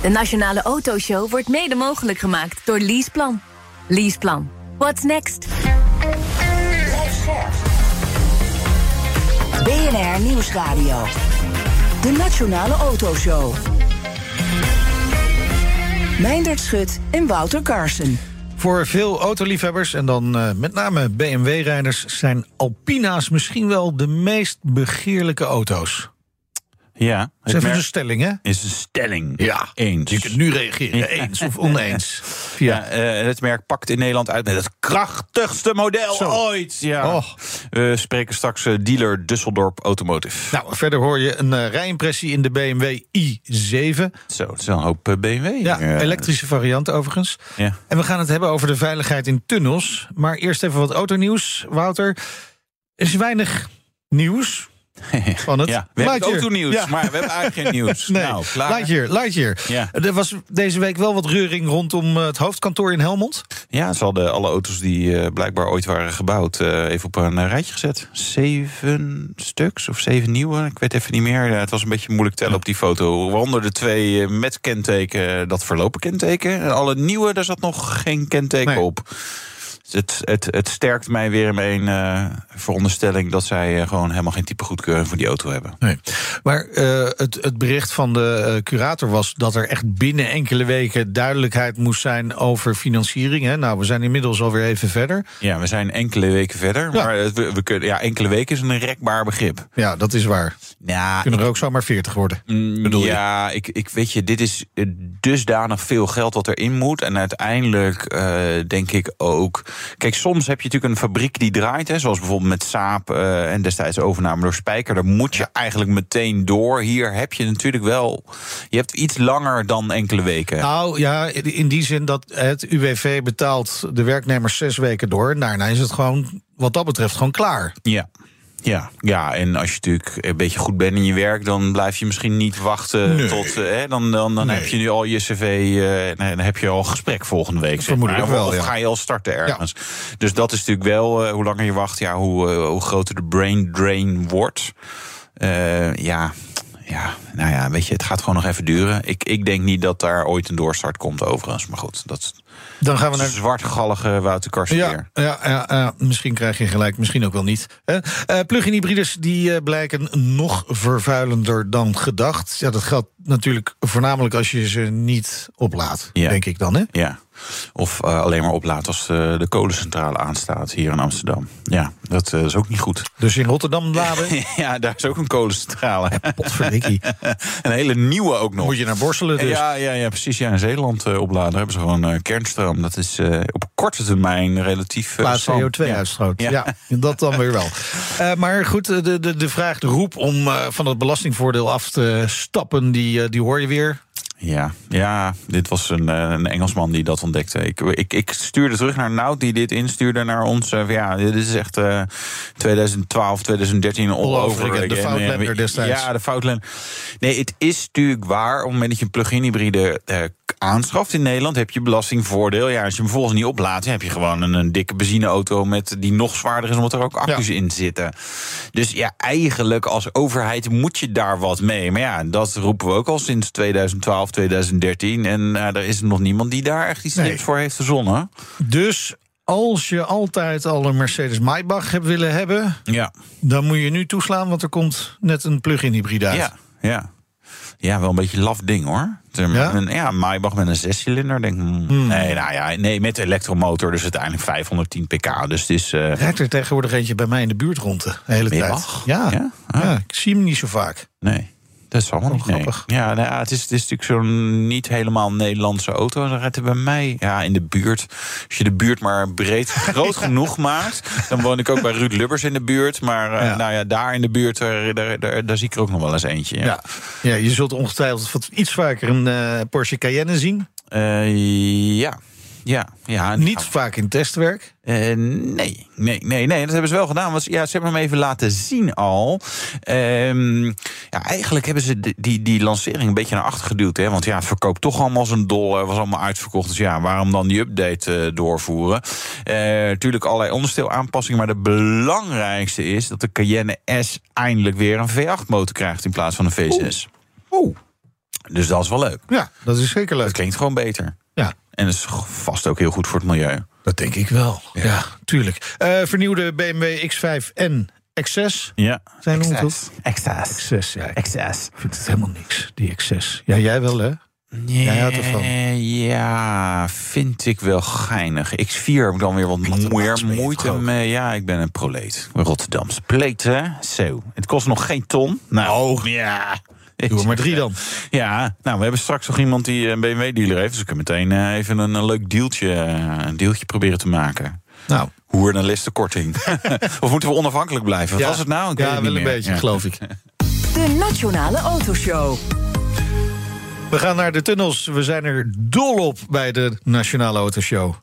De Nationale Autoshow wordt mede mogelijk gemaakt door Leaseplan. Leaseplan. What's next? BNR Nieuwsradio. De Nationale Autoshow. Meindert Schut en Wouter Carson. Voor veel autoliefhebbers en dan uh, met name BMW-rijders zijn Alpina's misschien wel de meest begeerlijke auto's. Ja, het is even een stelling, hè? Is een stelling. Ja, eens. Je kunt nu reageren, eens of oneens. Ja, uh, het merk pakt in Nederland uit met het krachtigste model Zo. ooit. Ja. Oh. We spreken straks uh, dealer Dusseldorp Automotive. Nou, verder hoor je een uh, rijimpressie in de BMW i7. Zo, het is wel een hoop BMW. Ja, elektrische variant overigens. Ja. En we gaan het hebben over de veiligheid in tunnels. Maar eerst even wat autonieuws, Wouter. Er is weinig nieuws van het ja, we hebben autonieuws, Ja. maar we hebben eigenlijk geen nieuws. Nee, Nou, klaar. Lightyear, Lightyear. Ja. Er was deze week wel wat reuring rondom eh, het hoofdkantoor in Helmond. Ja, ze hadden alle auto's die uh, blijkbaar ooit waren gebouwd... Uh, even op een rijtje gezet. Zeven stuks of zeven nieuwe, ik weet even niet meer. Het was een beetje moeilijk tellen op die foto. Waaronder de twee met kenteken, dat verlopen kenteken. En alle nieuwe, daar zat nog geen kenteken Nee. op. Het, het, het sterkt mij weer in mijn uh, veronderstelling... dat zij uh, gewoon helemaal geen type goedkeuring voor die auto hebben. Nee. Maar uh, het, het bericht van de curator was dat er echt binnen enkele weken... duidelijkheid moest zijn over financiering. Hè? Nou, we zijn inmiddels alweer even verder. Ja, we zijn enkele weken verder. Ja. Maar we, we kunnen, ja, enkele weken is een rekbaar begrip. Ja, dat is waar. Ja, Kunnen er ook zomaar 40 worden. Mm, bedoel je? ja, ik, ik weet je, dit is dusdanig veel geld wat erin moet. En uiteindelijk denk ik ook. Kijk, soms heb je natuurlijk een fabriek die draait, hè, zoals bijvoorbeeld met Saab uh, en destijds overname door Spijker. Daar moet je eigenlijk meteen door. Hier heb je natuurlijk wel. Je hebt iets langer dan enkele weken. Nou ja, in die zin dat het UWV betaalt de werknemers zes weken door. Daarna is het gewoon, wat dat betreft, gewoon klaar. Ja. Ja, ja, en als je natuurlijk een beetje goed bent in je werk, dan blijf je misschien niet wachten Nee. tot. Uh, hè, dan dan, dan Nee. heb je nu al je cv. Uh, dan heb je al gesprek volgende week. Zeg maar. wel, Of ja. ga je al starten ergens. Dus dat is natuurlijk wel, uh, hoe langer je wacht, ja, hoe, uh, hoe groter de brain drain wordt. Ja. Ja, nou ja, weet je, het gaat gewoon nog even duren. Ik, ik denk niet dat daar ooit een doorstart komt, overigens. Maar goed, dat Dan gaan we naar. zwartgallige Wouter Karsten Ja, ja, ja, ja, misschien krijg je gelijk, misschien ook wel niet. Eh, plug-in hybrides die eh, blijken nog vervuilender dan gedacht. Ja, dat geldt natuurlijk voornamelijk als je ze niet oplaadt, Ja. denk ik dan. Hè? Ja. Of uh, alleen maar oplaat als de, de kolencentrale aanstaat hier in Amsterdam. Ja, dat uh, is ook niet goed. Dus in Rotterdam laden, ja, daar is ook een kolencentrale. potverdikkie. een hele nieuwe ook nog. moet je naar Borselen dus. Ja, ja, ja, precies. Ja, in Zeeland opladen hebben ze gewoon kernstroom. Dat is op korte termijn relatief. Plaats CO2-uitstoot. Ja. ja. dat dan weer wel. Maar goed, de, de, de vraag, de roep om van het belastingvoordeel af te stappen, die, die hoor je weer. Ja, ja, dit was een, een Engelsman die dat ontdekte. Ik, ik, ik stuurde terug naar Nout, die dit instuurde naar ons. Uh, ja, dit is echt uh, 2012, 2013 all, All over again. De foutlander destijds. Ja, de foutlander. Nee, het is natuurlijk waar. Op het moment dat je een plug-in hybride uh, aanschaft in Nederland, heb je belastingvoordeel. Ja, als je hem vervolgens niet oplaadt, heb je gewoon een, een dikke benzineauto met die nog zwaarder is, omdat er ook accu's ja. in zitten. Dus ja, eigenlijk als overheid moet je daar wat mee. Maar ja, dat roepen we ook al sinds 2012, 2013. En uh, er is nog niemand die daar echt iets nee. voor heeft verzonnen. Dus als je altijd al een Mercedes Maybach hebt willen hebben, ja. dan moet je nu toeslaan, want er komt net een plug-in hybride uit. Ja, ja. Ja, wel een beetje laf ding hoor. Ja, een, ja Maybach met een zescilinder. Denk, hmm. Hmm. Nee, nou ja, nee, met elektromotor, dus uiteindelijk 510 pk. Dus het is. Uh... Rijdt er tegenwoordig eentje bij mij in de buurt rond de hele Maybach? tijd. Ja, ja? Ah. ja, ik zie hem niet zo vaak. Nee. Dat is allemaal Oh, niet nee. grappig. Ja, nou ja, het, is, het is natuurlijk zo'n niet helemaal Nederlandse auto. Dan rijdt hij bij mij ja, in de buurt. Als je de buurt maar breed groot genoeg maakt. Dan woon ik ook bij Ruud Lubbers in de buurt. Maar uh, Ja. nou ja, daar in de buurt, daar, daar, daar, daar zie ik er ook nog wel eens eentje. Ja, Ja, ja je zult ongetwijfeld wat iets vaker een eh, Porsche Cayenne zien. Eh, ja. Ja, ja. Niet nou, vaak in testwerk. eh, nee, nee, nee, nee, dat hebben ze wel gedaan. Want, ja, ze hebben hem even laten zien al. Ehm, ja, eigenlijk hebben ze die, die, die lancering een beetje naar achter geduwd. Hè? Want ja, het verkoopt toch allemaal zijn dol. was allemaal uitverkocht. Dus ja, waarom dan die update eh, doorvoeren? Natuurlijk allerlei ondersteelaanpassingen. Maar de belangrijkste is dat de Cayenne S eindelijk weer een V8-motor krijgt in plaats van een V6. Oeh. dus dat is wel leuk. Ja, dat is zeker Het leuk. klinkt gewoon beter. Ja, En dat is vast ook heel goed voor het milieu. dat denk ik wel. Ja, Ja. tuurlijk. Eh, vernieuwde BMW X5 en X6. Ja. Zijn Excess. Excess. X6, ja. Ik Excess. vind het helemaal niks, die X6. Ja, jij wel, hè? Jij houdt ervan. Ja, vind ik wel geinig. X4 heb ik dan weer wat meer moeite mee. Ja, ik ben een proleet. Een Rotterdamse pleet, hè? Zo. Het kost nog geen ton. Nou, ja. Doe er maar drie dan. Ja, nou, we hebben straks nog iemand die een BMW-dealer heeft. Dus ik kan meteen eh, even een, een leuk deeltje, eh, een deeltje proberen te maken. Nou, Hoe een listenkorting. of moeten we onafhankelijk blijven? Wat ja. was het nou? Ik ja, wel een meer. beetje, Ja. geloof ik. De Nationale Autoshow. We gaan naar de tunnels. We zijn er dol op bij de Nationale Autoshow.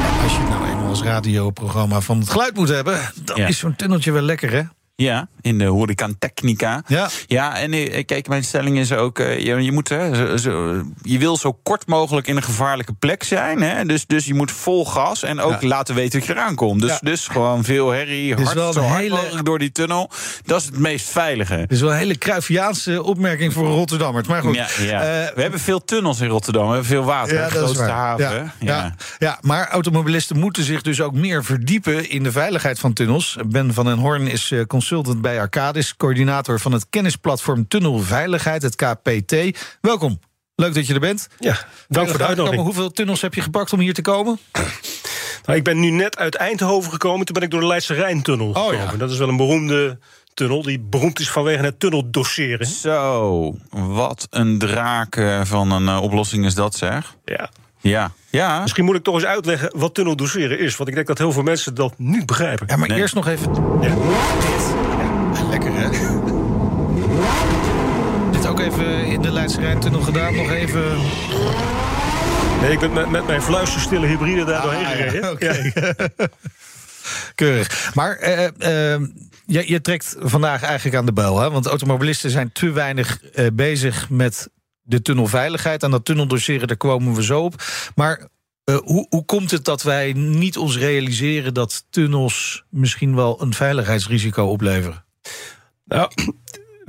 Ja, Als je nou eenmaal als radioprogramma van het geluid moet hebben... dan Ja. is zo'n tunneltje wel lekker, hè? Ja, in de horeca technica. Ja. Ja, en eh, kijk, mijn stelling is ook... eh, je, je, moet, hè, zo, zo- je wil zo kort mogelijk in een gevaarlijke plek zijn. Hè? Dus, dus je moet vol gas en ook Ja. laten weten dat je eraan komt. Dus, Ja. dus gewoon veel herrie, is hard, wel zo een hard hele- mogelijk door die tunnel. Dat is het meest veilige. Dit is wel een hele Cruyffiaanse opmerking voor een Rotterdammer. Maar goed. Ja, ja. Eh, we hebben veel tunnels in Rotterdam. We hebben veel water. Ja, is grootste haven. Ja, ja. Maar automobilisten moeten zich dus ook meer verdiepen in de veiligheid van tunnels. Ben van den Hoorn is eh, consultant bij Arcadis, coördinator van het kennisplatform Tunnelveiligheid, het KPT. Welkom. Leuk dat je er bent. Ja, dank voor de uitnodiging. Hoeveel tunnels heb je gepakt om hier te komen? Nou, ik ben nu net uit Eindhoven gekomen. Toen ben ik door de Leidse Rijntunnel Oh, gekomen. ja. Dat is wel een beroemde tunnel. Die beroemd is vanwege het tunneldoseren. Zo, wat een draak eh, van een eh, oplossing is dat, zeg. Ja. Ja, ja. Misschien moet ik toch eens uitleggen wat tunneldoseren is. Want ik denk dat heel veel mensen dat niet begrijpen. Ja, maar Nee. eerst nog even. Ja. Ja, lekker hè? Dit ook even in de Leidse Rijntunnel gedaan. Nog even. Nee, ik ben met, met mijn fluisterstille hybride daar doorheen Ah, ja, gereden. oké. Keurig. Maar eh, eh, je, je trekt vandaag eigenlijk aan de bel. Hè? Want automobilisten zijn te weinig eh, bezig met de tunnelveiligheid. Aan dat tunneldoseren, daar komen we zo op. Maar eh, hoe, hoe komt het dat wij niet ons realiseren... dat tunnels misschien wel een veiligheidsrisico opleveren? Nou,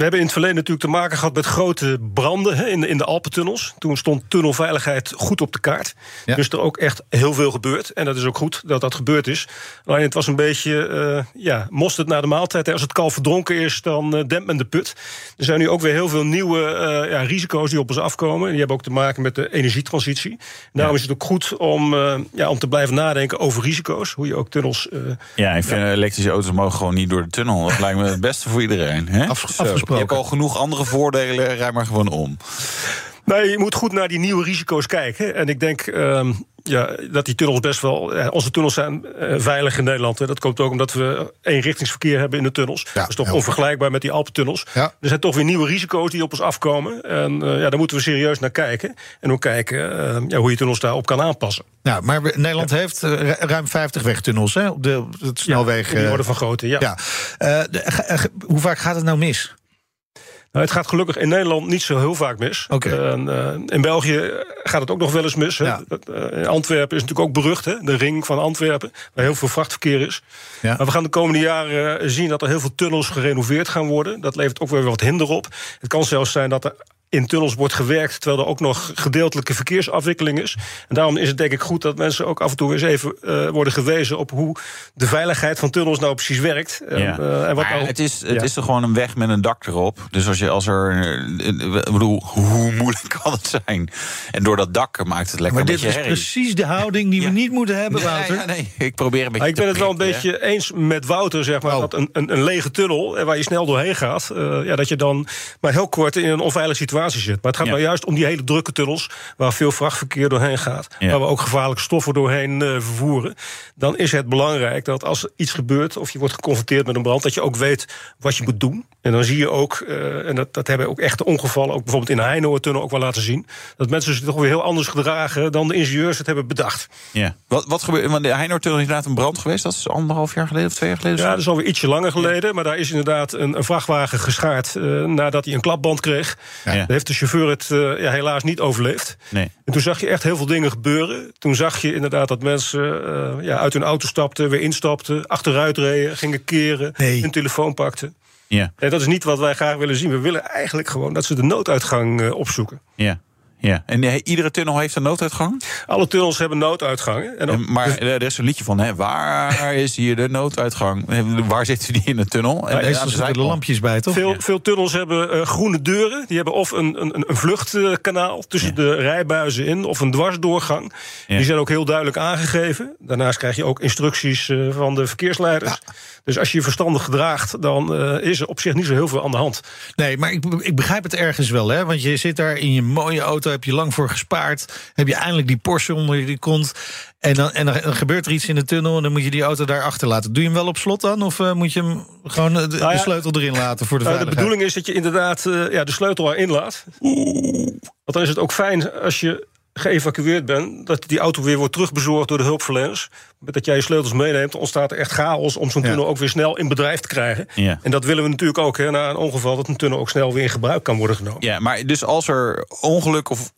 we hebben in het verleden natuurlijk te maken gehad met grote branden hè, in, de, in de Alpentunnels. Toen stond tunnelveiligheid goed op de kaart. Ja. Dus er ook echt heel veel gebeurd. En dat is ook goed dat dat gebeurd is. Alleen het was een beetje, eh ja, moest het na de maaltijd. hè. Als het kalf verdronken is, dan eh, dempt men de put. Er zijn nu ook weer heel veel nieuwe eh, ja, risico's die op ons afkomen. Die hebben ook te maken met de energietransitie. Daarom is het ook goed om, eh, ja, om te blijven nadenken over risico's. Hoe je ook tunnels... eh, Ja, ik vind elektrische auto's mogen gewoon niet door de tunnel. Dat lijkt me het beste voor iedereen. Hè? Afgesproken. Je hebt al genoeg andere voordelen, rij maar gewoon om. Nee, je moet goed naar die nieuwe risico's kijken. En ik denk ehm, ja, dat die tunnels best wel. eh, onze tunnels zijn eh, veilig in Nederland. Hè. Dat komt ook omdat we eenrichtingsverkeer hebben in de tunnels. dat is toch onvergelijkbaar met die Alpentunnels. Ja. Er zijn toch weer nieuwe risico's die op ons afkomen. En eh, ja, daar moeten we serieus naar kijken. En ook kijken eh, ja, hoe je tunnels daarop kan aanpassen. Nou, maar we- Nederland heeft ru- ruim 50 wegtunnels hè, op de, op het snelweg. Ja, in die orde van grootte, ja. ja. De- hoe vaak gaat het nou mis? Nou, het gaat gelukkig in Nederland niet zo heel vaak mis. En, eh, in België gaat het ook nog wel eens mis. Ja. Eh, Antwerpen is natuurlijk ook berucht, hè? de ring van Antwerpen, waar heel veel vrachtverkeer is. Ja. Maar we gaan de komende jaren eh, zien dat er heel veel tunnels gerenoveerd gaan worden. Dat levert ook weer wat hinder op. Het kan zelfs zijn dat er in tunnels wordt gewerkt... terwijl er ook nog gedeeltelijke verkeersafwikkeling is. En daarom is het denk ik goed dat mensen ook af en toe eens even eh, worden gewezen... op hoe de veiligheid van tunnels nou precies werkt. En, Ja. eh, en wat Maar nou- het is, het Ja. is toch gewoon een weg met een dak erop. Dus als je als er. eh, Ik bedoel, hoe moeilijk kan het zijn? En door dat dak maakt het lekker Maar een dit is herrie. precies de houding die Ja. we niet moeten hebben, Nee, Wouter. ja, nee, ik probeer een beetje. Ik ben te het wel een hè. beetje eens met Wouter, zeg maar. Oh. Dat een, een, een lege tunnel, eh, waar je snel doorheen gaat... eh, ja, dat je dan maar heel kort in een onveilige situatie zit. Maar het gaat Ja. nou juist om die hele drukke tunnels... waar veel vrachtverkeer doorheen gaat. Ja. Waar we ook gevaarlijke stoffen doorheen eh, vervoeren. Dan is het belangrijk dat als er iets gebeurt... of je wordt geconfronteerd met een brand... dat je ook weet wat je moet doen. En dan zie je ook, eh, en dat, dat hebben ook echte ongevallen... ook bijvoorbeeld in de Heinoortunnel ook wel laten zien... dat mensen zich toch weer heel anders gedragen... dan de ingenieurs het hebben bedacht. Ja. Wat, wat gebeurt. Want de Heinoortunnel is inderdaad een brand geweest. Dat is anderhalf jaar geleden of twee jaar geleden. Ja, dat is alweer ietsje langer geleden. Maar daar is inderdaad een, een vrachtwagen geschaard... eh, nadat hij een klapband kreeg. Ja. Heeft de chauffeur het uh, ja, helaas niet overleefd. Nee. En toen zag je echt heel veel dingen gebeuren. Toen zag je inderdaad dat mensen uh, ja, uit hun auto stapten, weer instapten, achteruit reden, gingen keren, Nee. hun telefoon pakten. Ja, En dat is niet wat wij graag willen zien. We willen eigenlijk gewoon dat ze de nooduitgang uh, opzoeken. ja. Ja, en eh, iedere tunnel heeft een nooduitgang? Alle tunnels hebben nooduitgangen. En ook- En, maar eh, er is een liedje van, hè, waar is hier de nooduitgang? Eh, Waar zit die in de tunnel? En, de zitten er zijkant. lampjes bij, toch? Veel, veel tunnels hebben eh, groene deuren. Die hebben of een, een, een vluchtkanaal tussen de rijbuizen in... of een dwarsdoorgang. Ja. Die zijn ook heel duidelijk aangegeven. Daarnaast krijg je ook instructies eh, van de verkeersleiders. Dus als je je verstandig gedraagt... dan eh, is er op zich niet zo heel veel aan de hand. Nee, maar ik, ik begrijp het ergens wel, hè? Want je zit daar in je mooie auto, heb je lang voor gespaard. Heb je eindelijk die Porsche onder je kont. En dan, en dan gebeurt er iets in de tunnel en dan moet je die auto daar achterlaten. Doe je hem wel op slot dan? Of uh, moet je hem gewoon de, Nou ja, de, sleutel erin laten voor de Nou, de bedoeling is dat je inderdaad uh, ja, de sleutel erin laat. Want dan is het ook fijn als je geëvacueerd bent... dat die auto weer wordt terugbezorgd door de hulpverleners. Met dat jij je sleutels meeneemt, ontstaat er echt chaos... om zo'n Ja. tunnel ook weer snel in bedrijf te krijgen. Ja. En dat willen we natuurlijk ook, hè, na een ongeval... dat een tunnel ook snel weer in gebruik kan worden genomen. Ja, maar dus als er ongeluk of...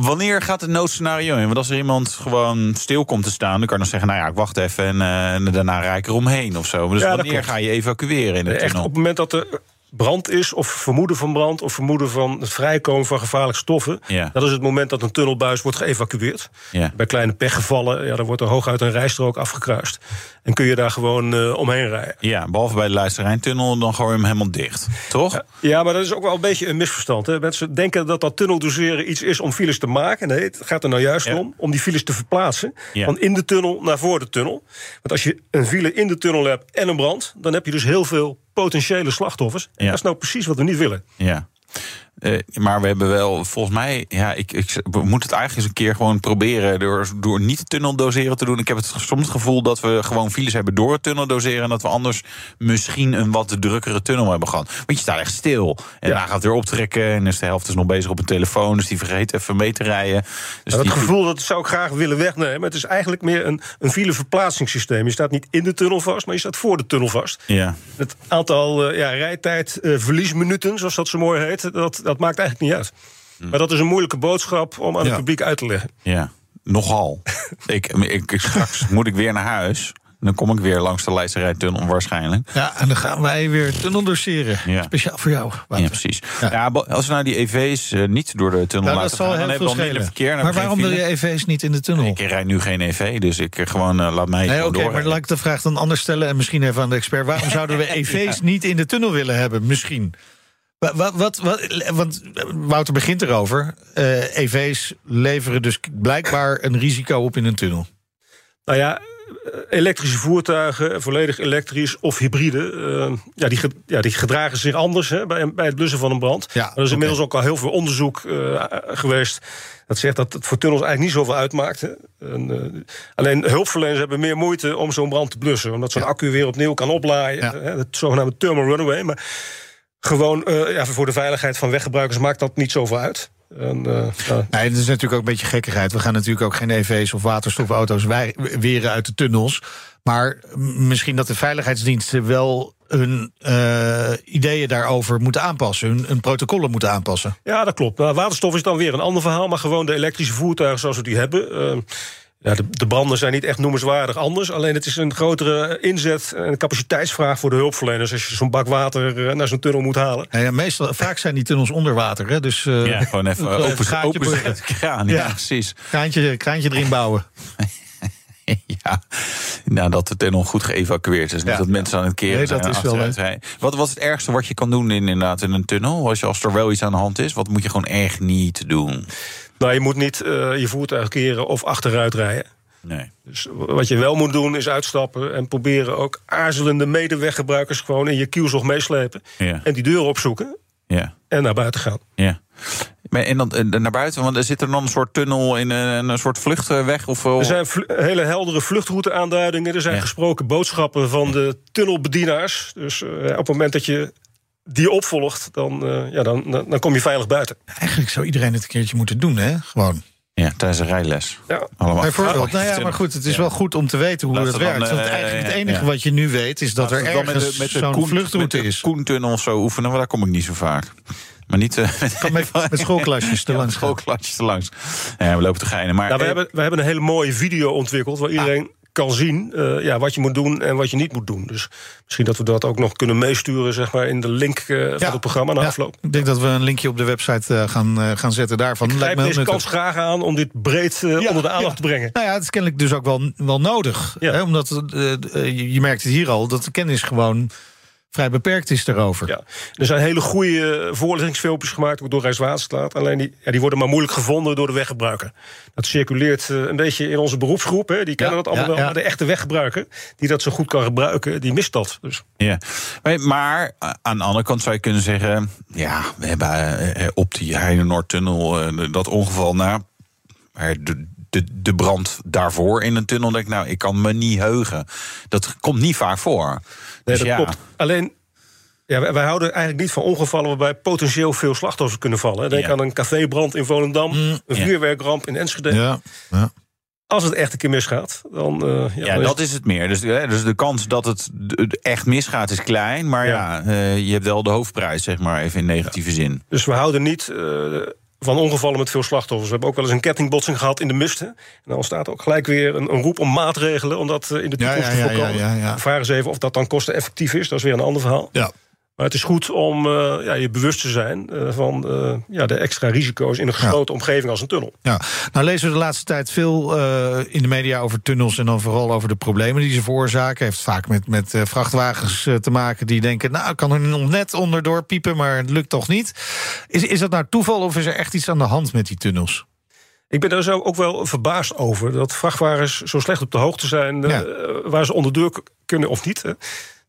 Wanneer gaat het noodscenario in? Want als er iemand gewoon stil komt te staan... dan kan je dan zeggen, nou ja, ik wacht even en, eh, en daarna rijd ik eromheen of zo. Dus Ja, wanneer ga je evacueren in de Echt tunnel? op het moment dat er brand is, of vermoeden van brand... of vermoeden van het vrijkomen van gevaarlijke stoffen... Ja. dat is het moment dat een tunnelbuis wordt geëvacueerd. Ja. Bij kleine pechgevallen, ja, dan wordt er hooguit een rijstrook afgekruist. En kun je daar gewoon eh, omheen rijden. Ja, behalve bij de Leidsterrijntunnel, dan gooi je hem helemaal dicht. Toch? Ja, maar dat is ook wel een beetje een misverstand. Hè? Mensen denken dat dat tunneldoseren iets is om files te maken. Nee, het gaat er nou juist Ja. om om die files te verplaatsen. Van in de tunnel naar voor de tunnel. Want als je een file in de tunnel hebt en een brand... dan heb je dus heel veel potentiële slachtoffers. En Ja. dat is nou precies wat we niet willen. Ja. Eh, maar we hebben wel, volgens mij, ja, ik, ik, we moeten het eigenlijk eens een keer gewoon proberen door, door niet tunneldoseren te doen. Ik heb het soms het gevoel dat we gewoon files hebben door het tunneldoseren en dat we anders misschien een wat drukkere tunnel hebben gehad. Want je staat echt stil en Ja. daarna gaat het weer optrekken en is de helft is nog bezig op een telefoon, dus die vergeet even mee te rijden. Dus dat die- gevoel dat zou ik graag willen wegnemen. Het is eigenlijk meer een, een fileverplaatsingssysteem. Je staat niet in de tunnel vast, maar je staat voor de tunnel vast. Ja, Het aantal eh, ja, rijtijd, verliesminuten, zoals dat zo mooi heet... dat, dat maakt eigenlijk niet uit. Maar dat is een moeilijke boodschap om aan Ja. het publiek uit te leggen. ja, nogal. ik, ik, ik- straks moet ik weer naar huis. Dan kom ik weer langs de Leidsterrijtunnel waarschijnlijk. Ja, en dan gaan wij weer tunneldoseren. Ja. Speciaal voor jou. Wouter. Ja, precies. Ja. Als we nou die EV's eh, niet door de tunnel Nou, laten dat zal gaan, dan hebben we al minder verkeer. Maar waarom wil je EV's niet in de tunnel? Ik rijd nu geen EV, dus ik eh, gewoon eh, laat mij Nee, oké, maar laat ik de vraag dan anders stellen... en misschien even aan de expert. Waarom zouden we EV's niet in de tunnel willen hebben? Misschien. Wat, wat, wat, want Wouter begint erover. Eh, EV's leveren dus blijkbaar een risico op in een tunnel. Nou ja, eh, elektrische voertuigen, volledig elektrisch of hybride... eh, ja, die, ja, die gedragen zich anders hè, bij, bij het blussen van een brand. Ja, er is inmiddels ook al heel veel onderzoek geweest... dat zegt dat het voor tunnels eigenlijk niet zoveel uitmaakt. En, alleen hulpverleners hebben meer moeite om zo'n brand te blussen... omdat zo'n Ja. accu weer opnieuw kan oplaaien. Ja. Hè, het zogenaamde thermal runaway. Maar gewoon eh, ja, voor de veiligheid van weggebruikers maakt dat niet zoveel uit. En, eh, nou, Nee, dat is natuurlijk ook een beetje gekkigheid. We gaan natuurlijk ook geen EV's of waterstofauto's weren uit de tunnels. Maar misschien dat de veiligheidsdiensten wel hun eh, ideeën daarover moeten aanpassen. Hun, hun protocollen moeten aanpassen. Ja, dat klopt. Nou, waterstof is dan weer een ander verhaal, maar gewoon de elektrische voertuigen zoals we die hebben. Ja, de, de branden zijn niet echt noemenswaardig anders. Alleen het is een grotere inzet en capaciteitsvraag voor de hulpverleners. Als je zo'n bak water eh, naar zo'n tunnel moet halen. Nou ja, meestal, vaak zijn die tunnels onder water. Hè? Dus eh Ja, gewoon even open, gaatje open kraan. Ja, Ja. precies. kraantje, kraantje erin bouwen. ja, nou, dat de tunnel goed geëvacueerd is. Ja. dat mensen aan het keren Nee, zijn. dat is wel. Wat was het ergste wat je kan doen in, inderdaad, in een tunnel? Als, je, als er wel iets aan de hand is, wat moet je gewoon echt niet doen? Nou, je moet niet eh, je voertuig keren of achteruit rijden. Nee. Dus wat je wel moet doen is uitstappen en proberen ook aarzelende medeweggebruikers gewoon in je kielzog meeslepen. Ja, En die deur opzoeken ja, en naar buiten gaan. ja. Maar en dan eh, naar buiten, want er zit er dan een soort tunnel in een, een soort vluchtweg? Of, Er zijn hele heldere vluchtrouteaanduidingen. Er zijn Ja. gesproken boodschappen van de tunnelbedienaars. Dus eh, op het moment dat je die opvolgt, dan, eh, ja, dan, dan, dan kom je veilig buiten. Eigenlijk zou iedereen het een keertje moeten doen, hè? Gewoon. Ja, tijdens een rijles. Ja. Allemaal. Bijvoorbeeld. Nou ja, maar goed, het is wel goed om te weten hoe Laten het dan, werkt. Want eh, eigenlijk het ja, enige ja. wat je nu weet is dat er Laten ergens met de, zo'n Koen- vluchtroute met de is. Koentunnel of zo oefenen, maar daar kom ik niet zo vaak. Maar niet eh, Kan met, met schoolklasjes te ja, langs met gaan. schoolklasjes te langs. Ja, we lopen te geinen. Maar Nou, we, eh, hebben, we hebben een hele mooie video ontwikkeld waar iedereen Ah. Kan zien eh, ja, wat je moet doen en wat je niet moet doen. Dus misschien dat we dat ook nog kunnen meesturen zeg maar, in de link eh, van het programma na Ja, afloop. ik denk dat we een linkje op de website eh, gaan, gaan zetten daarvan. Ik grijp deze kans graag aan om dit breed onder de aandacht te brengen. Nou ja, het is kennelijk dus ook wel, wel nodig. Hè, omdat je- je merkt het hier al, dat de kennis gewoon vrij beperkt is daarover. Ja. Er zijn hele goede voorlichtingsfilmpjes gemaakt ook door Rijkswaterstaat. Alleen die, ja, die worden maar moeilijk gevonden door de weggebruiker. Dat circuleert eh, een beetje in onze beroepsgroep. Hè. Die kennen Ja, dat allemaal ja, wel. ja. Maar de echte weggebruiker, die dat zo goed kan gebruiken, die mist dat. Dus Ja, maar, eh, aan de andere kant zou je kunnen zeggen... ja, we hebben eh, op die Heinenoordtunnel eh, dat ongeval na... maar de, de, de brand daarvoor in een tunnel, denk ik... nou, ik kan me niet heugen. Dat komt niet vaak voor. Nee, Dus dat ja, klopt. Alleen, ja, wij, wij houden eigenlijk niet van ongevallen waarbij potentieel veel slachtoffers kunnen vallen. Denk Ja. aan een cafébrand in Volendam, een ja. vuurwerkramp in Enschede. Ja, ja. Als het echt een keer misgaat, dan. eh, ja, Ja, dan is dat is het meer. Dus, eh, dus de kans dat het echt misgaat is klein. Maar ja, Ja. eh, je hebt wel de hoofdprijs, zeg maar, even in negatieve zin. Dus we houden niet van ongevallen met veel slachtoffers. We hebben ook wel eens een kettingbotsing gehad in de misten. En dan ontstaat ook gelijk weer een, een roep om maatregelen... om dat eh, in de toekomst ja, ja, te voorkomen. ja, ja, ja. Vraag eens even of dat dan kosteneffectief is. Dat is weer een ander verhaal. ja. Maar het is goed om eh, ja, je bewust te zijn... eh, van eh, ja, de extra risico's in een gesloten omgeving als een tunnel. Ja, nou lezen we de laatste tijd veel in de media over tunnels en dan vooral over de problemen die ze veroorzaken. Heeft vaak met, met vrachtwagens te maken die denken, nou ik kan er nog net onderdoor piepen, maar het lukt toch niet. Is, is dat nou toeval of is er echt iets aan de hand met die tunnels? Ik ben daar zo ook wel verbaasd over... dat vrachtwagens zo slecht op de hoogte zijn... Ja. waar ze onderdoor k- kunnen of niet. hè.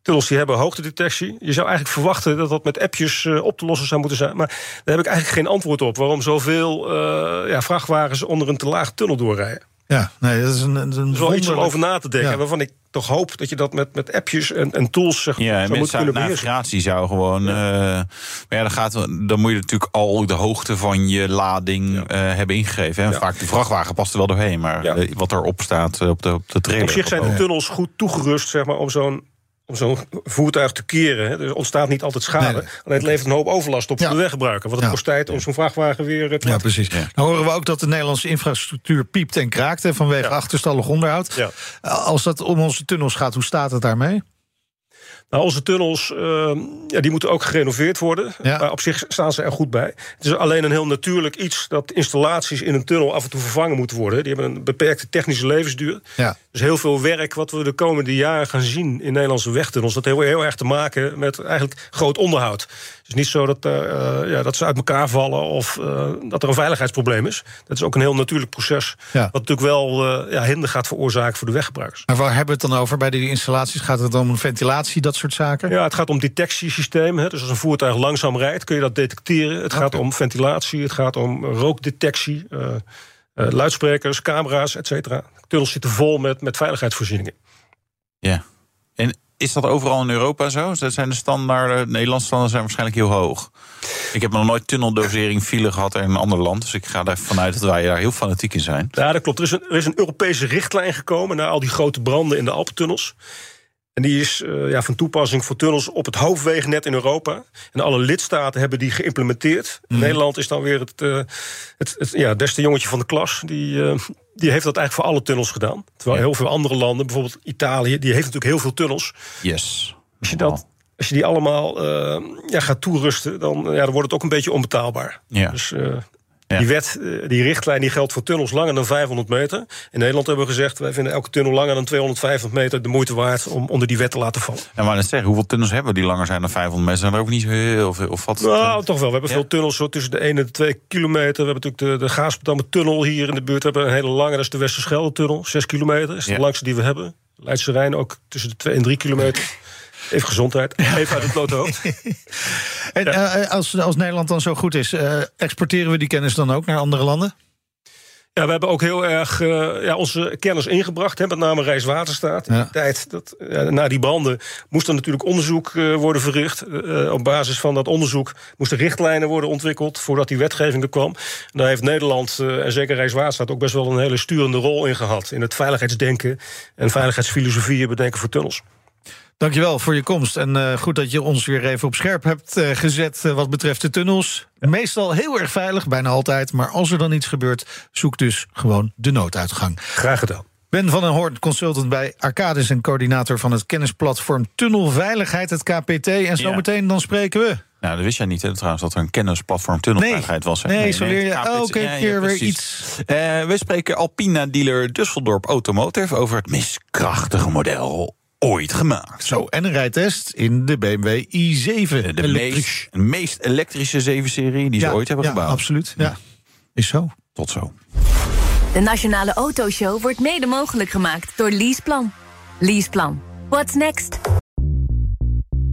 Tunnels die hebben hoogtedetectie. Je zou eigenlijk verwachten dat dat met appjes eh, op te lossen zou moeten zijn. Maar daar heb ik eigenlijk geen antwoord op. Waarom zoveel eh, ja, vrachtwagens onder een te laag tunnel doorrijden. Ja, nee, dat is een, een Dat is wel iets om over na te denken. Ja. Waarvan ik toch hoop dat je dat met, met appjes en, en tools zeg, Ja, zou met moeten kunnen beheersen. navigatie zou gewoon. eh, maar ja, dan, gaat, dan moet je natuurlijk al de hoogte van je lading eh, hebben ingegeven. Hè. Ja. Vaak de vrachtwagen past er wel doorheen, maar Ja. wat erop staat op de, op de trailer. Op zich zijn de tunnels goed toegerust zeg maar, om zo'n om zo'n voertuig te keren. Hè. Er ontstaat niet altijd schade. Nee, nee. Alleen het levert een hoop overlast op Ja. voor de weggebruiker. Want het Ja. kost tijd om zo'n vrachtwagen weer eh, te Ja, precies. Ja. Nou horen we ook dat de Nederlandse infrastructuur piept en kraakt hè, vanwege Ja. achterstallig onderhoud. Ja. Als dat om onze tunnels gaat, hoe staat het daarmee? Nou, onze tunnels eh, ja, die moeten ook gerenoveerd worden. Ja. Maar op zich staan ze er goed bij. Het is alleen een heel natuurlijk iets dat installaties in een tunnel af en toe vervangen moeten worden. Die hebben een beperkte technische levensduur. Ja. Dus heel veel werk wat we de komende jaren gaan zien in Nederlandse wegtunnels... dat heeft heel erg te maken met eigenlijk groot onderhoud. Het is niet zo dat, eh, eh, ja, dat ze uit elkaar vallen of eh, dat er een veiligheidsprobleem is. Dat is ook een heel natuurlijk proces... Ja. wat natuurlijk wel eh, ja, hinder gaat veroorzaken voor de weggebruikers. Maar waar hebben we het dan over? Bij die installaties gaat het om ventilatie, dat soort zaken? Ja, het gaat om detectiesystemen. Hè. Dus als een voertuig langzaam rijdt, kun je dat detecteren. Het gaat om ventilatie, het gaat om rookdetectie... eh, eh, luidsprekers, camera's, et cetera. Tunnels zitten vol met, met veiligheidsvoorzieningen. Ja. Is dat overal in Europa zo? Dat zijn de standaarden, Nederlandse standaarden zijn waarschijnlijk heel hoog. Ik heb nog nooit tunneldosering file gehad in een ander land. Dus ik ga er vanuit dat wij daar heel fanatiek in zijn. Ja, dat klopt. Er is, een, er is een Europese richtlijn gekomen... naar al die grote branden in de Alpentunnels. En die is eh, ja, van toepassing voor tunnels op het hoofdwegennet in Europa. En alle lidstaten hebben die geïmplementeerd. Nederland is dan weer het, eh, het, het ja, beste jongetje van de klas. Die, eh, die heeft dat eigenlijk voor alle tunnels gedaan. Terwijl Ja. heel veel andere landen, bijvoorbeeld Italië... die heeft natuurlijk heel veel tunnels. Yes. Als je, dat, als je die allemaal ja, gaat toerusten... Dan, ja, dan wordt het ook een beetje onbetaalbaar. Ja. Dus Ja. die wet, eh, die richtlijn, die geldt voor tunnels langer dan 500 meter. In Nederland hebben we gezegd... wij vinden elke tunnel langer dan 250 meter de moeite waard... om onder die wet te laten vallen. En maar net zeggen, hoeveel tunnels hebben we die langer zijn dan 500 meter? Zijn er ook niet zo heel veel? Of wat? Nou, toch wel. We hebben Ja? veel tunnels zo tussen de 1 en de 2 kilometer. We hebben natuurlijk de, de Gaasperdammer tunnel hier in de buurt. We hebben een hele lange, dat is de Westerschelde-tunnel. 6 kilometer, dat is de Ja. langste die we hebben. Leidse Rijn ook tussen de 2 en 3 kilometer. Even gezondheid, even uit het blote hoofd. En eh, als, als Nederland dan zo goed is, eh, exporteren we die kennis dan ook naar andere landen? Ja, we hebben ook heel erg uh, ja, onze kennis ingebracht. Hè, met name Rijkswaterstaat. In tijd, dat, ja, na die branden, moest er natuurlijk onderzoek uh, worden verricht. Uh, op basis van dat onderzoek moesten richtlijnen worden ontwikkeld... voordat die wetgeving er kwam. En daar heeft Nederland en zeker Rijkswaterstaat... ook best wel een hele sturende rol in gehad. In het veiligheidsdenken en veiligheidsfilosofieën bedenken voor tunnels. Dankjewel voor je komst. En uh, goed dat je ons weer even op scherp hebt uh, gezet uh, wat betreft de tunnels. Ja. Meestal heel erg veilig, bijna altijd. Maar als er dan iets gebeurt, zoek dus gewoon de nooduitgang. Graag gedaan. Ben van den Hoorn, consultant bij Arcadis en coördinator van het kennisplatform Tunnelveiligheid, het KPT. En zometeen ja. dan spreken we. Nou, dat wist jij niet, hè, trouwens, dat er een kennisplatform tunnelveiligheid nee. was. Hè? Nee, nee, zo leer je elke keer ja, weer iets. Uh, we spreken Alpina-dealer Düsseldorp Automotive over het miskrachtige model ooit gemaakt. Zo, en een rijtest in de BMW i7. De, de meest, meest, elektrische 7-serie die ze ja, ooit hebben ja, gebouwd. Absoluut, ja. Is zo. Tot zo. De Nationale Autoshow wordt mede mogelijk gemaakt door Leaseplan. Leaseplan. What's next?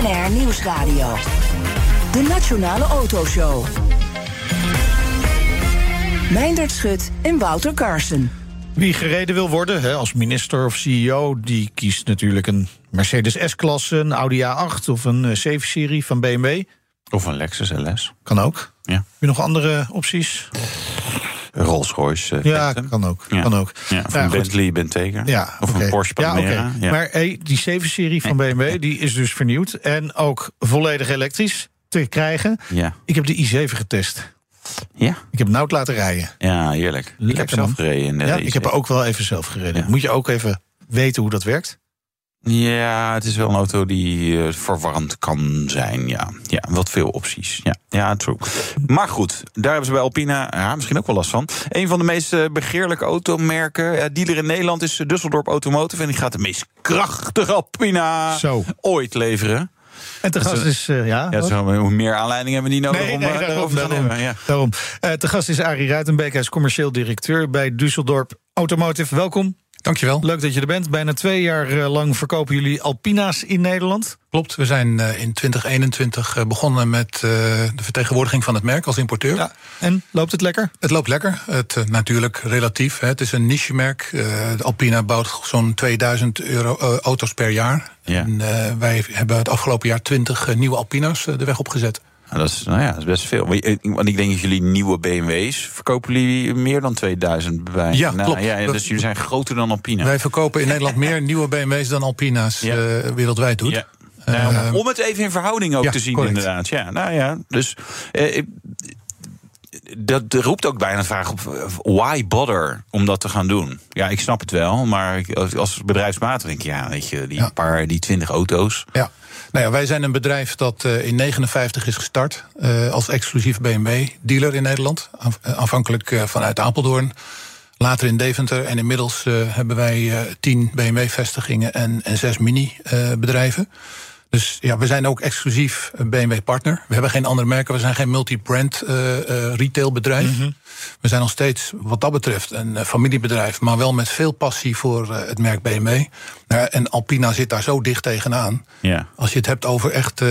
BNR Nieuwsradio. De Nationale Autoshow. Meindert Schut en Wouter Carson. Wie gereden wil worden hè, als minister of CEO, die kiest natuurlijk een Mercedes S-klasse, een Audi A8 of een 7-serie van BMW. Of een Lexus LS. Kan ook. Ja. Heb je nog andere opties? Rolls-Royce. Uh, ja, kan ook. Ja. Kan ook. Ja, of een Bentley Bentayga. Ja, of okay. een Porsche Panamera. Okay. Maar hey, die 7-serie van BMW die is dus vernieuwd. En ook volledig elektrisch te krijgen. Ja. Ik heb de i7 getest. Ja? Ik heb Nout laten rijden. Ja, heerlijk. Lekker, ik heb zelf man. gereden. In de ja, i7. ik heb er ook wel even zelf gereden. Moet je ook even weten hoe dat werkt? Ja, het is wel een auto die uh, verwarrend kan zijn. Ja, ja wat veel opties. Ja, ja, true. Maar goed, daar hebben ze bij Alpina ja, misschien ook wel last van. Een van de meest uh, begeerlijke automerken, uh, dealer in Nederland, is Düsseldorp Automotive. En die gaat de meest krachtige Alpina Zo. ooit leveren. En te gast is, uh, ja... ja zo, hoe meer aanleiding hebben we niet nodig nee, om nee, daarom, daarover te daarom. Ja. daarom. Te gast is Arie Ruitenbeek, hij is commercieel directeur bij Düsseldorp Automotive. Welkom. Dankjewel. Leuk dat je er bent. Bijna twee jaar uh, lang verkopen jullie Alpina's in Nederland. Klopt, we zijn uh, in 2021 uh, begonnen met de vertegenwoordiging van het merk als importeur. Ja. En loopt het lekker? Het loopt lekker. Het, natuurlijk relatief. Hè. Het is een niche-merk. de Alpina bouwt zo'n 2000 euro, auto's per jaar. Ja. En wij hebben het afgelopen jaar 20 nieuwe Alpina's de weg opgezet. Nou, dat, is, nou ja, dat is best veel. Want ik denk dat jullie nieuwe BMW's verkopen jullie meer dan 2000 bij. Ja, nou, klopt. Ja, dus jullie zijn groter dan Alpina. Wij verkopen in Nederland meer nieuwe BMW's dan Alpina's ja. uh, wereldwijd doet. Ja. Nou, uh, om het even in verhouding ook ja, te zien, correct. inderdaad. Ja, nou ja, dus. Uh, dat roept ook bijna de vraag op: why bother om dat te gaan doen? Ja, ik snap het wel, maar als bedrijfsmaat denk ik, ja, weet je, die ja. paar, die 20 auto's. Ja. Nou ja, wij zijn een bedrijf dat uh, in 59 is gestart uh, als exclusief BMW-dealer in Nederland. Aanvankelijk uh, vanuit Apeldoorn, later in Deventer. En inmiddels hebben wij tien BMW-vestigingen en, en zes mini-bedrijven. Dus ja, we zijn ook exclusief BMW-partner. We hebben geen andere merken, we zijn geen multi-brand retailbedrijf. Mm -hmm. We zijn nog steeds, wat dat betreft, een familiebedrijf, maar wel met veel passie voor het merk BMW. En Alpina zit daar zo dicht tegenaan. Ja. Als je het hebt over echt uh,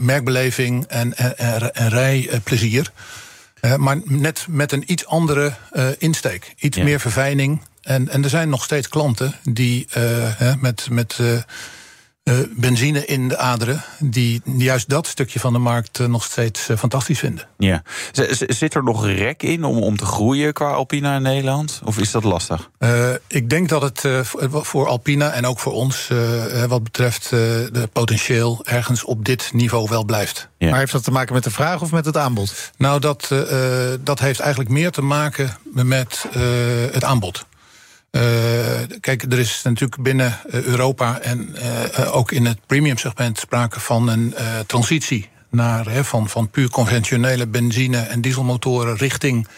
merkbeleving en, en, en, en rijplezier. Uh, maar net met een iets andere uh, insteek. Iets Ja. meer verfijning. En, en er zijn nog steeds klanten die met. met uh, benzine in de aderen, die juist dat stukje van de markt uh, nog steeds uh, fantastisch vinden. Ja. Z zit er nog rek in om, om te groeien qua Alpina in Nederland? Of is dat lastig? ik denk dat het voor Alpina en ook voor ons, wat betreft de potentieel, ergens op dit niveau wel blijft. Ja. Maar heeft dat te maken met de vraag of met het aanbod? Nou, dat, dat heeft eigenlijk meer te maken met het aanbod. Uh, kijk, er is natuurlijk binnen Europa en uh, ook in het premium segment sprake van een uh, transitie naar, hè, van, van puur conventionele benzine- en dieselmotoren richting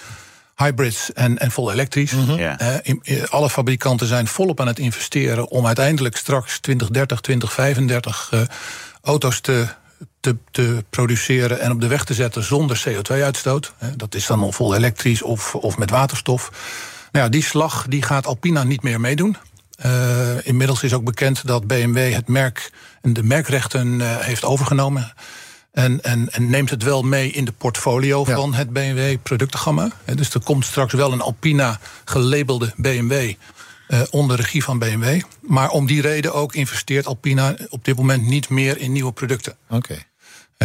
hybrids en, en vol elektrisch. Ja. Eh, in- in- alle fabrikanten zijn volop aan het investeren om uiteindelijk straks 2030, 2035 eh, auto's te, te, te produceren en op de weg te zetten zonder CO2-uitstoot. Eh, Dat is dan al vol elektrisch of, of met waterstof. Ja, die slag die gaat Alpina niet meer meedoen. Eh, inmiddels is ook bekend dat BMW het merk en de merkrechten eh, heeft overgenomen. En, en, en neemt het wel mee in de portfolio Ja. van het BMW-productengamma. Dus er komt straks wel een Alpina gelabelde BMW eh, onder regie van BMW. Maar om die reden ook investeert Alpina op dit moment niet meer in nieuwe producten. Oké.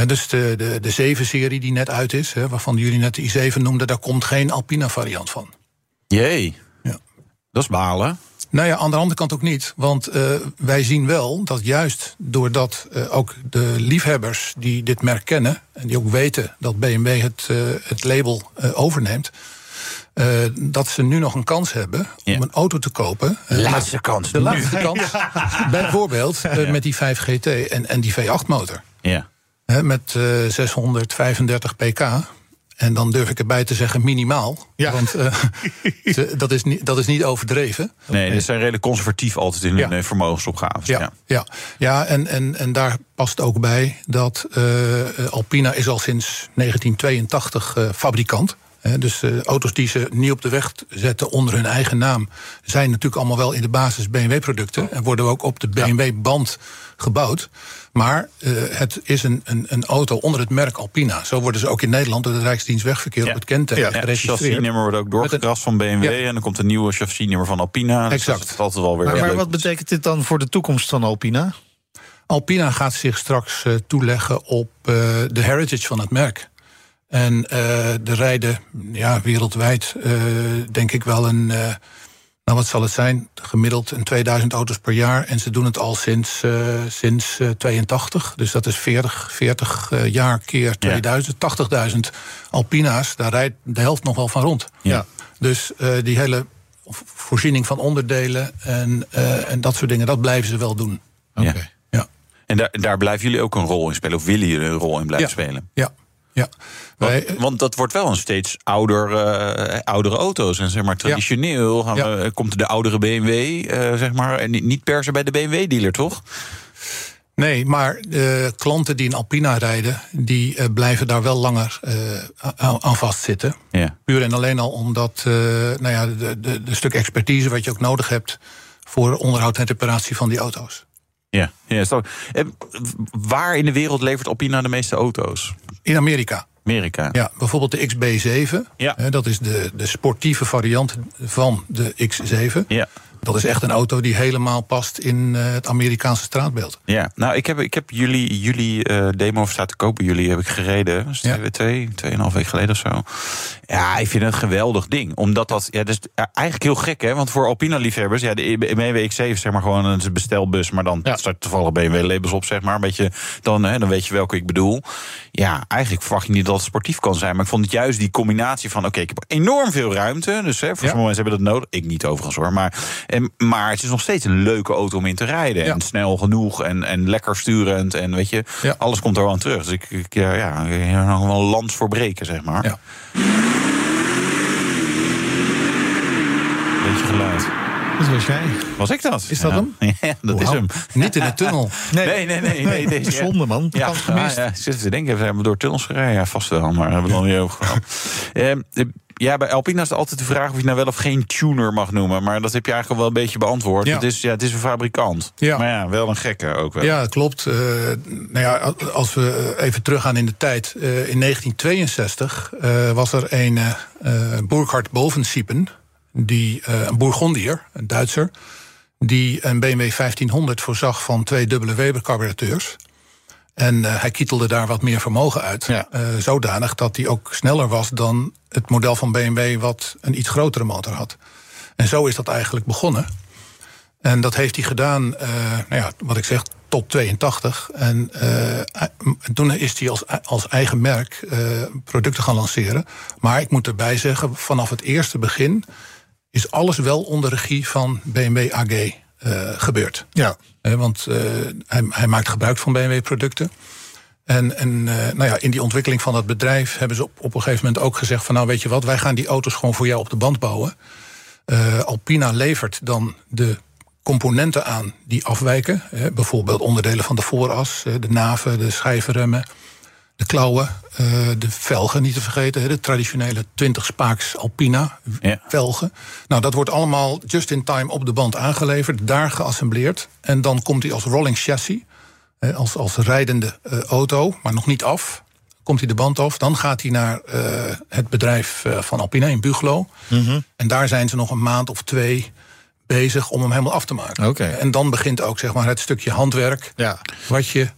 Dus de, de, de 7-serie die net uit is, hè, waarvan jullie net de i7 noemden, daar komt geen Alpina-variant van. Jee. Ja. Dat is balen. Nou ja, aan de andere kant ook niet. Want eh, wij zien wel dat juist doordat eh, ook de liefhebbers die dit merk kennen... en die ook weten dat BMW het, eh, het label eh, overneemt... eh, dat ze nu nog een kans hebben Ja. om een auto te kopen. Laatste kans. De nu. laatste kans. Bijvoorbeeld met die 5 GT en, en die V8-motor. Ja. Hè, met eh, 635 pk. En dan durf ik erbij te zeggen minimaal. Ja. Want eh, ze- dat, is niet, dat is niet overdreven. Nee, die zijn redelijk conservatief altijd in Ja. hun eh, vermogensopgaves. Ja, Ja. ja. ja en, en, en daar past ook bij dat eh, Alpina is al sinds 1982 eh, fabrikant. Dus eh, auto's die ze nieuw op de weg zetten onder hun eigen naam... zijn natuurlijk allemaal wel in de basis BMW-producten... en worden ook op de BMW-band gebouwd. Maar eh, het is een, een, een auto onder het merk Alpina. Zo worden ze ook in Nederland door de Rijksdienst Wegverkeer... Ja. op het kenteken Ja, Het geregistreerd. chassisnummer wordt ook doorgekrast van BMW. Ja. En dan komt een nieuwe chassisnummer van Alpina. Dus Exact. dat is altijd wel weer Maar, maar wat betekent dit dan voor de toekomst van Alpina? Alpina gaat zich straks eh, toeleggen op eh, de heritage van het merk. En eh er rijden ja, wereldwijd, eh, denk ik wel een. eh, nou, wat zal het zijn? Gemiddeld een 2000 auto's per jaar. En ze doen het al sinds, eh, sinds eh, 82. Dus dat is 40, 40 eh, jaar keer 2000. 80.000 Alpina's. Daar rijdt de helft nog wel van rond. Ja. Dus eh, die hele voorziening van onderdelen en, eh, en dat soort dingen, dat blijven ze wel doen. Ja. Oké. Ja. En daar, daar blijven jullie ook een rol in spelen? Of willen jullie een rol in blijven Ja. spelen? Ja, ja. Wij, Want, want dat wordt wel een steeds ouder, eh, oudere auto's. En zeg maar traditioneel gaan we- komt de oudere BMW, eh, zeg maar. En niet- per se bij de BMW-dealer, toch? nee, maar de klanten die een Alpina rijden, die eh, blijven daar wel langer eh, aan, vastzitten. Ja. Puur en alleen al omdat eh, nou ja, de, de, de stuk expertise wat je ook nodig hebt voor onderhoud en reparatie van die auto's. Ja, ja ik. Eh, waar in de wereld levert Alpina de meeste auto's? In Amerika. Amerika. Ja, bijvoorbeeld de XB7. Ja. Hè, dat is de, de sportieve variant van de X7. Ja. Dat is echt een auto die helemaal past in eh, het Amerikaanse straatbeeld. Ja, nou, ik heb, ik heb jullie, jullie eh, demo staat te kopen. Jullie heb ik gereden. Is Ja. twee, twee, tweeënhalf week geleden of zo. Ja, ik vind het een geweldig ding. Omdat dat, ja, dat is ja, eigenlijk heel gek, hè? Want voor Alpina-liefhebbers, ja, de BMW X7 is zeg maar gewoon een bestelbus. Maar dan Ja. staat toevallig BMW-labels op, zeg maar. Een beetje, dan, hè, dan weet je welke ik bedoel. Ja, eigenlijk verwacht je niet dat het sportief kan zijn. Maar ik vond het juist die combinatie van, oké, ik heb enorm veel ruimte. Dus hè, voor sommige mensen hebben dat nodig. Ik niet overigens hoor. Maar, en, maar het is nog steeds een leuke auto om in te rijden. Ja. En snel genoeg en, en lekker sturend. En weet je, Ja. alles komt er wel aan terug. Dus ik, ik ja, ja, nog wel een lans voor breken, zeg maar. Ja. Beetje geluid. Dat was jij. Was ik dat? Is dat Ja. hem? Ja, dat is hem. Niet in de tunnel. Nee, nee, nee. nee, nee, deze, ja. Zonde, man. Ja, Kans gemist. ja, ja, ik zit te denken, hebben we door tunnels gereden? Ja, vast wel, maar hebben we dan niet over gehad. Ja, bij Alpina is het altijd de vraag of je nou wel of geen tuner mag noemen. Maar dat heb je eigenlijk al wel een beetje beantwoord. Ja. Het, is, ja, het is een fabrikant. Ja. Maar ja, wel een gekke ook wel. Ja, klopt. Eh, nou ja, als we even teruggaan in de tijd. eh, in 1962 eh, was er een Burkhard Bovensiepen, die, een Bourgondier, een Duitser, die een BMW 1500 voorzag van twee dubbele Weber carburateurs. En eh, hij kietelde daar wat meer vermogen uit. Ja. Eh, zodanig dat hij ook sneller was dan het model van BMW wat een iets grotere motor had. En zo is dat eigenlijk begonnen. En dat heeft hij gedaan, eh, nou ja, wat ik zeg, tot 82. En en toen is hij als, als eigen merk producten gaan lanceren. Maar ik moet erbij zeggen, vanaf het eerste begin is alles wel onder regie van BMW AG eh, gebeurd. Ja. Eh, want eh, hij, hij maakt gebruik van BMW-producten. En, en nou ja, in die ontwikkeling van dat bedrijf hebben ze op, op een gegeven moment ook gezegd: van nou weet je wat, wij gaan die auto's gewoon voor jou op de band bouwen. Alpina levert dan de componenten aan die afwijken. Hè, bijvoorbeeld onderdelen van de vooras, de naven, de schijvenremmen, de klauwen, eh, de velgen niet te vergeten. De traditionele 20 spaaks Alpina Ja. velgen. Nou, dat wordt allemaal just in time op de band aangeleverd, daar geassembleerd. En dan komt hij als rolling chassis, als, als rijdende eh, auto, maar nog niet af. Komt hij de band af, dan gaat hij naar eh, het bedrijf van Alpina in Buglo. En daar zijn ze nog een maand of twee bezig om hem helemaal af te maken. Oké. En dan begint ook zeg maar, het stukje handwerk Ja. wat je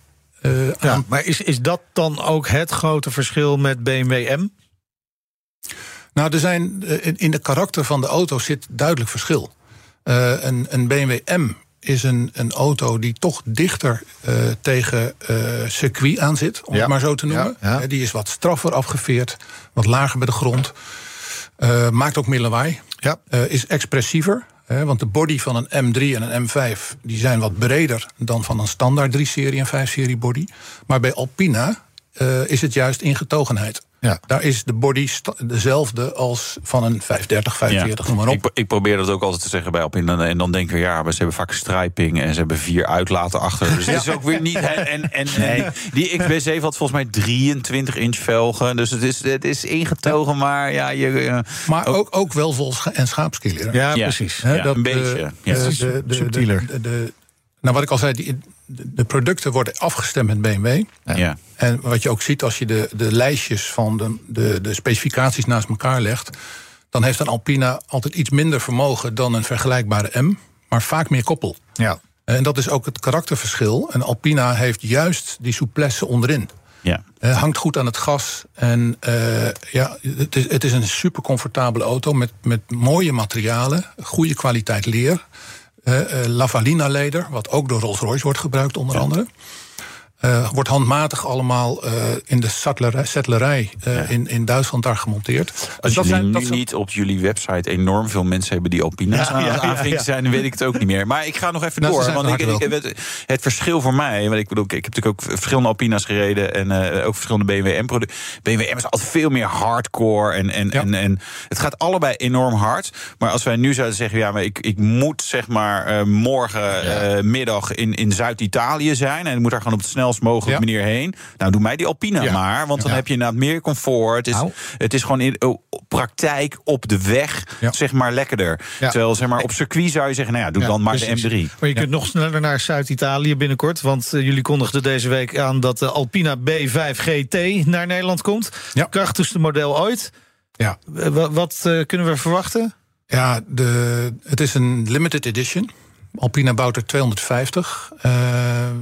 eh, Ja, aan maar is, is dat dan ook het grote verschil met BMW M? Nou, er zijn, eh, in- de karakter van de auto zit duidelijk verschil. Eh, een, een BMW M is een, een auto die toch dichter tegen eh, circuit aan zit, om Ja. het maar zo te noemen. Ja, ja. Die is wat straffer afgeveerd, wat lager bij de grond. Maakt ook meer lawaai. Ja. Is expressiever. Want de body van een M3 en een M5 die zijn wat breder dan van een standaard 3-serie en 5-serie body. Maar bij Alpina eh, is het juist ingetogenheid. Ja. Daar is de body dezelfde als van een 530, 45, noem maar op. Ik, ik probeer dat ook altijd te zeggen bij Alpine. En dan denken we, ja, maar ze hebben vaak striping en ze hebben vier uitlaten achter. Dus het is ook weer niet. En, en, en die XB7 had volgens mij 23 inch velgen. Dus het is, het is ingetogen, maar ja, je. eh, Maar ook, ook wel vol scha- en schaapskiller. Ja, Ja. precies. Hè, Ja, een beetje, ja. de, de, subtieler. de- de- nou, wat ik al zei, die, de, producten worden afgestemd met BMW. ja. En wat je ook ziet als je de, de lijstjes van de, de, de specificaties naast elkaar legt... dan heeft een Alpina altijd iets minder vermogen dan een vergelijkbare M... maar vaak meer koppel. Ja. En dat is ook het karakterverschil. Een Alpina heeft juist die souplesse onderin. ja. Eh, hangt goed aan het gas. En eh, ja, het is, het is een super comfortabele auto met, met mooie materialen, goede kwaliteit leer. Eh eh, Lavalina leder, wat ook door Rolls-Royce wordt gebruikt, onder andere. Eh, wordt handmatig allemaal eh, in de settlerij eh, in, in Duitsland daar gemonteerd. Dus Als dat jullie zijn, dat nu zijn- niet op jullie website enorm veel mensen hebben die Alpina's aan het aanvinken zijn, dan weet ik het ook niet meer. Maar ik ga nog even Nou, door. Want ik, het, het verschil voor mij, want ik bedoel, ik heb natuurlijk ook verschillende Alpina's gereden en eh, ook verschillende BMW M-producten. BMW M is altijd veel meer hardcore en, en, Ja. en, en het gaat allebei enorm hard. Maar als wij nu zouden zeggen, ja, maar ik, ik moet zeg maar eh, morgen eh, middag in, in Zuid-Italië zijn en ik moet daar gewoon op de snelst mogelijke Ja. manier heen. Nou, doe mij die Alpina Ja. maar, want dan Ja. heb je inderdaad meer comfort. Het is, Nou. het is gewoon in oh, praktijk op de weg, Ja. zeg maar, lekkerder. Ja. Terwijl, zeg maar, op circuit zou je zeggen, nou ja, doe Ja, dan maar precies. de M3. Maar je kunt nog sneller naar Zuid-Italië binnenkort. Want eh, jullie kondigden deze week aan dat de Alpina B5 GT naar Nederland komt. Ja. Krachtigste model ooit. ja, Eh, wa- wat eh, kunnen we verwachten? Ja, de, het is een limited edition. Alpina bouwt er 250. Eh,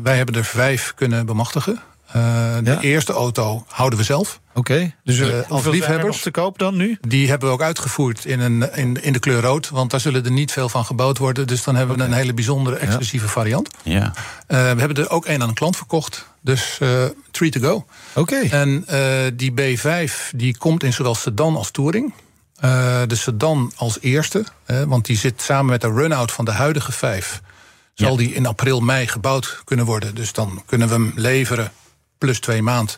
wij hebben er vijf kunnen bemachtigen. Eh, de Ja. eerste auto houden we zelf. Oké, dus Eh, eh, als hoeveel zijn er liefhebbers? nog te koop dan nu? Die hebben we ook uitgevoerd in, een, in, in de kleur rood. Want daar zullen er niet veel van gebouwd worden. Dus dan hebben we een hele bijzondere, exclusieve variant. Ja. Eh, we hebben er ook één aan een klant verkocht. Dus eh three to go. Oké. En eh, die B5 die komt in zowel sedan als touring. Eh, de sedan als eerste, hè, want die zit samen met de run-out van de huidige 5. Zal Ja. die in april, mei gebouwd kunnen worden. Dus dan kunnen we hem leveren plus twee maand,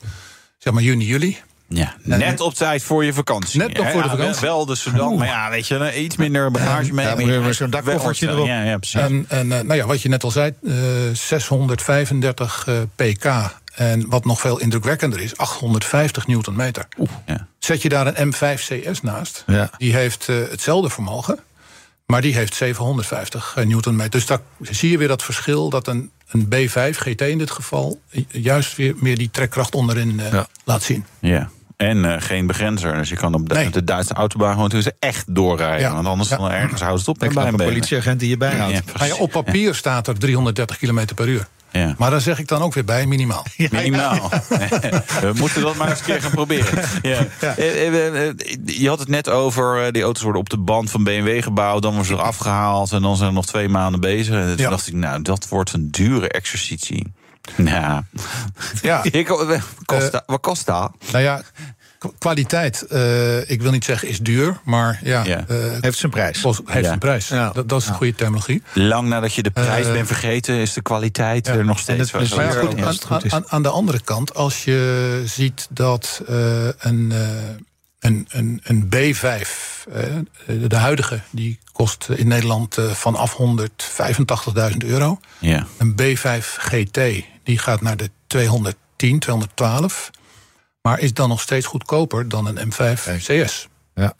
zeg maar juni, juli. Ja, net op tijd voor je vakantie. Net nog hè? voor de Ja, vakantie. Wel de Sudan, maar ja, weet je, iets minder bagage mee. Ja, maar zo'n dakkoffertje wel- erop. Ja, ja, precies. En, en eh, nou ja, wat je net al zei, eh, 635 eh, pk. En wat nog veel indrukwekkender is, 850 newtonmeter. ja. Zet je daar een M5 CS naast, Ja. die heeft eh, hetzelfde vermogen, maar die heeft 750 newtonmeter. Dus daar zie je weer dat verschil dat een, een B5 GT in dit geval ju- juist weer meer die trekkracht onderin eh, Ja. laat zien. Ja. En eh, geen begrenzer. Dus je kan op de, Nee. de Duitse autobaan gewoon tussen echt doorrijden. Ja. Want anders Ja. dan ergens houdt het op. Ik een politieagent die je bijhoudt. Ja, ja, precies. op papier staat er 330 km per uur. Ja. Maar daar zeg ik dan ook weer bij, minimaal. Minimaal. We moeten dat maar eens een keer gaan proberen. Ja. Eh, eh, eh, Je had het net over, die auto's worden op de band van BMW gebouwd... dan worden ze eraf gehaald en dan zijn er nog twee maanden bezig. En toen Ja. dacht ik, nou, dat wordt een dure exercitie. Nou, Ja, ik, wat kost dat? wat kost dat? nou ja, Kwaliteit, eh, ik wil niet zeggen is duur, maar ja, Ja. eh, Heeft zijn prijs. heeft Ja. een prijs. Ja. Dat, dat is een goede terminologie. Lang nadat je de prijs Eh, bent vergeten, is de kwaliteit ja. er nog steeds. Maar Ja, goed, aan, goed aan, aan de andere kant, als je ziet dat eh, een, eh, een, een, een B5, eh, de huidige, die kost in Nederland eh, vanaf 185.000 euro. Ja. Een B5 GT, die gaat naar de 210, 212. Maar is dan nog steeds goedkoper dan een M5 CS. Ja.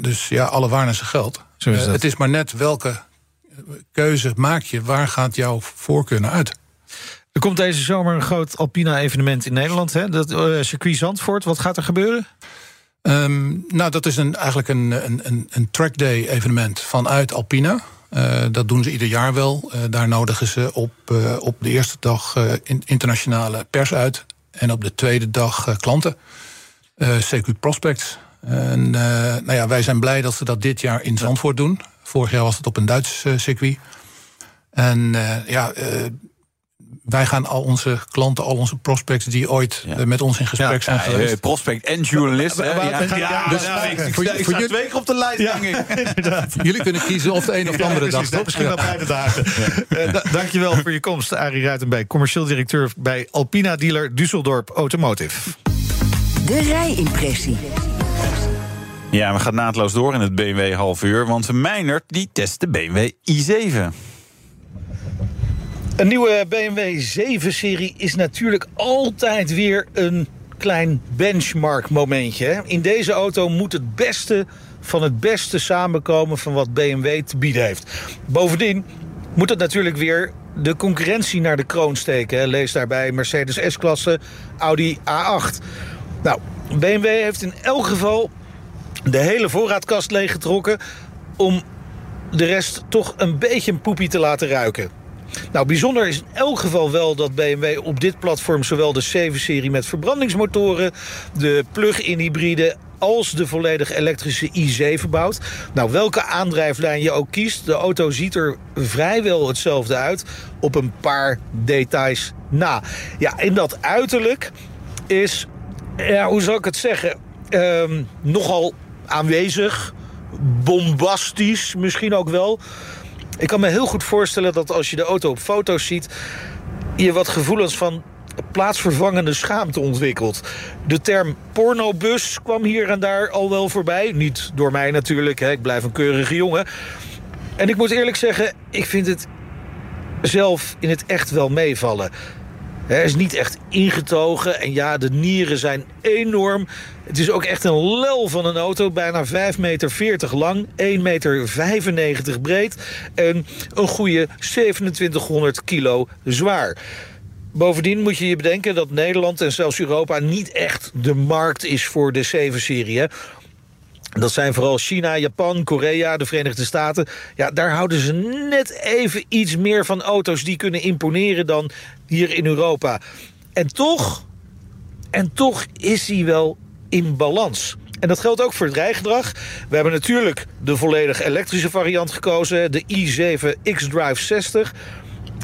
Dus ja, alle waar naar zijn geld. Zo is Eh, dat. het is maar net welke keuze maak je. Waar gaat jouw voorkeur naar uit? Er komt deze zomer een groot Alpina-evenement in Nederland. Hè? Dat eh, circuit Zandvoort. Wat gaat er gebeuren? Ehm, nou, dat is een, eigenlijk een, een, een, een trackday evenement vanuit Alpina. Eh, dat doen ze ieder jaar wel. Eh, daar nodigen ze op, eh, op de eerste dag eh, in- internationale pers uit. En op de tweede dag eh, klanten. Eh, CQ Prospects. En eh, nou ja, wij zijn blij dat ze dat dit jaar in Zandvoort doen. Vorig jaar was het op een Duits circuit. En ja, wij gaan al onze klanten, al onze prospects die ooit Ja. eh, met ons in gesprek zijn geweest. prospect en journalist. Ja, ja, dus- ja, ik- ik voor- ik voor jullie- twee keer op de lijst, denk ik. Jullie kunnen kiezen of de een of de andere dag. toch? Misschien wel beide dagen. Eh, da- dankjewel voor je komst, Arie Ruitenbeek. Commercieel directeur bij Alpina dealer Düsseldorp Automotive. De rijimpressie. Ja, we gaan naadloos door in het BMW half uur. Want Meijnerd die test de BMW i7. Een nieuwe BMW 7-serie is natuurlijk altijd weer een klein benchmark momentje. In deze auto moet het beste van het beste samenkomen van wat BMW te bieden heeft. Bovendien moet het natuurlijk weer de concurrentie naar de kroon steken. Lees daarbij Mercedes S-klasse, Audi A8. Nou, BMW heeft in elk geval de hele voorraadkast leeggetrokken om de rest toch een beetje een poepie te laten ruiken. Nou, bijzonder is in elk geval wel dat BMW op dit platform zowel de 7-serie met verbrandingsmotoren, de plug-in hybride als de volledig elektrische i7 bouwt. Nou, welke aandrijflijn je ook kiest, de auto ziet er vrijwel hetzelfde uit op een paar details na. Ja, en dat uiterlijk is, ja, hoe zal ik het zeggen, Ehm, nogal aanwezig, bombastisch misschien ook wel. Ik kan me heel goed voorstellen dat als je de auto op foto's ziet... je wat gevoelens van plaatsvervangende schaamte ontwikkelt. De term pornobus kwam hier en daar al wel voorbij. Niet door mij natuurlijk, hè. ik blijf een keurige jongen. En ik moet eerlijk zeggen, ik vind het zelf in het echt wel meevallen. Hij is niet echt ingetogen. En ja, de nieren zijn enorm. Het is ook echt een lel van een auto. Bijna 5,40 meter lang, 1,95 meter breed. En een goede 2700 kilo zwaar. Bovendien moet je je bedenken dat Nederland en zelfs Europa niet echt de markt is voor de 7-serie. hè. Dat zijn vooral China, Japan, Korea, de Verenigde Staten. Ja, daar houden ze net even iets meer van auto's die kunnen imponeren dan hier in Europa. En toch, en toch is hij wel in balans. En dat geldt ook voor het rijgedrag. We hebben natuurlijk de volledig elektrische variant gekozen, de i7 X-Drive 60.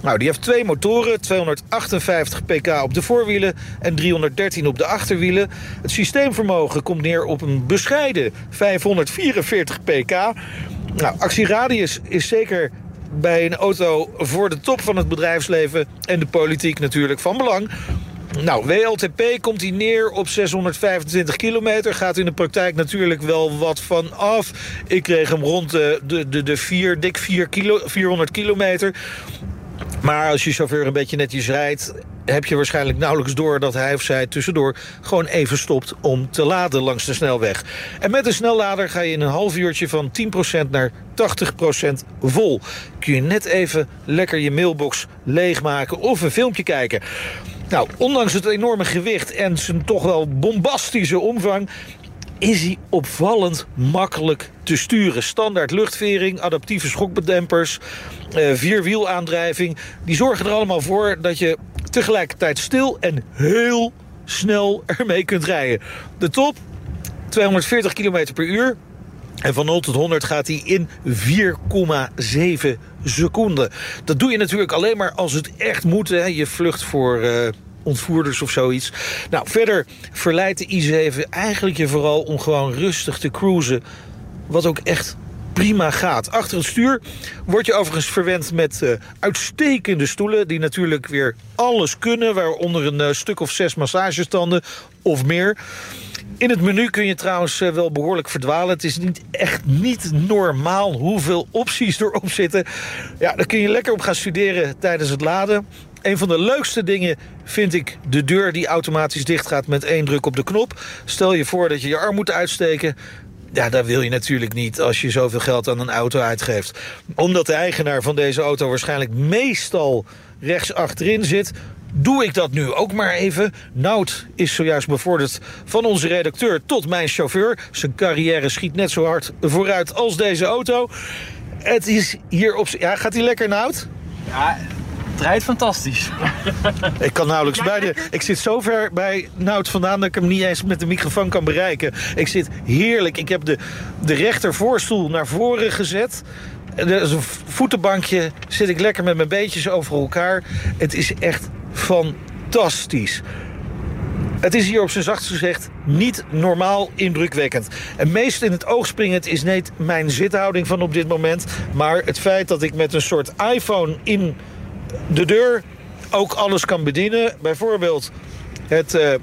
Nou, die heeft twee motoren, 258 pk op de voorwielen en 313 op de achterwielen. Het systeemvermogen komt neer op een bescheiden 544 pk. Nou, actieradius is zeker bij een auto voor de top van het bedrijfsleven en de politiek natuurlijk van belang. Nou, WLTP komt hij neer op 625 kilometer. Gaat in de praktijk natuurlijk wel wat van af. Ik kreeg hem rond de, de, de, 4, dik 4 kilo, 400 kilometer. Maar als je chauffeur een beetje netjes rijdt... heb je waarschijnlijk nauwelijks door dat hij of zij tussendoor... gewoon even stopt om te laden langs de snelweg. En met een snellader ga je in een half uurtje van 10% naar 80% vol. Kun je net even lekker je mailbox leegmaken of een filmpje kijken. Nou, ondanks het enorme gewicht en zijn toch wel bombastische omvang is hij opvallend makkelijk te sturen. Standaard luchtvering, adaptieve schokbedempers, eh, vierwielaandrijving. Die zorgen er allemaal voor dat je tegelijkertijd stil en heel snel ermee kunt rijden. De top, 240 km per uur. En van 0 tot 100 gaat hij in 4,7 seconden. Dat doe je natuurlijk alleen maar als het echt moet. Hè. Je vlucht voor, eh, ontvoerders of zoiets. Nou, verder verleidt de i7 eigenlijk je vooral om gewoon rustig te cruisen. Wat ook echt prima gaat. Achter het stuur word je overigens verwend met eh, uitstekende stoelen... die natuurlijk weer alles kunnen, waaronder een eh, stuk of zes massagestanden of meer... In het menu kun je trouwens eh, wel behoorlijk verdwalen. Het is niet echt niet normaal hoeveel opties erop zitten. Ja, daar kun je lekker op gaan studeren tijdens het laden. Een van de leukste dingen vind ik de deur die automatisch dichtgaat met één druk op de knop. Stel je voor dat je je arm moet uitsteken. Ja, dat wil je natuurlijk niet als je zoveel geld aan een auto uitgeeft. Omdat de eigenaar van deze auto waarschijnlijk meestal rechts achterin zit... doe ik dat nu ook maar even. Nout is zojuist bevorderd van onze redacteur tot mijn chauffeur. Zijn carrière schiet net zo hard vooruit als deze auto. Het is hier op... Ja, gaat hij lekker, Nout? Ja, het rijdt fantastisch. Ik kan nauwelijks bij de. Ik zit zo ver bij Nout vandaan dat ik hem niet eens met de microfoon kan bereiken. Ik zit heerlijk. Ik heb de, de rechtervoorstoel naar voren gezet. Er is een voetenbankje. Zit ik lekker met mijn beentjes over elkaar. Het is echt fantastisch. Het is hier op zijn zachtst gezegd niet normaal indrukwekkend. En meest in het oog springend is niet mijn zithouding van op dit moment... maar het feit dat ik met een soort iPhone in de deur ook alles kan bedienen. Bijvoorbeeld het eh,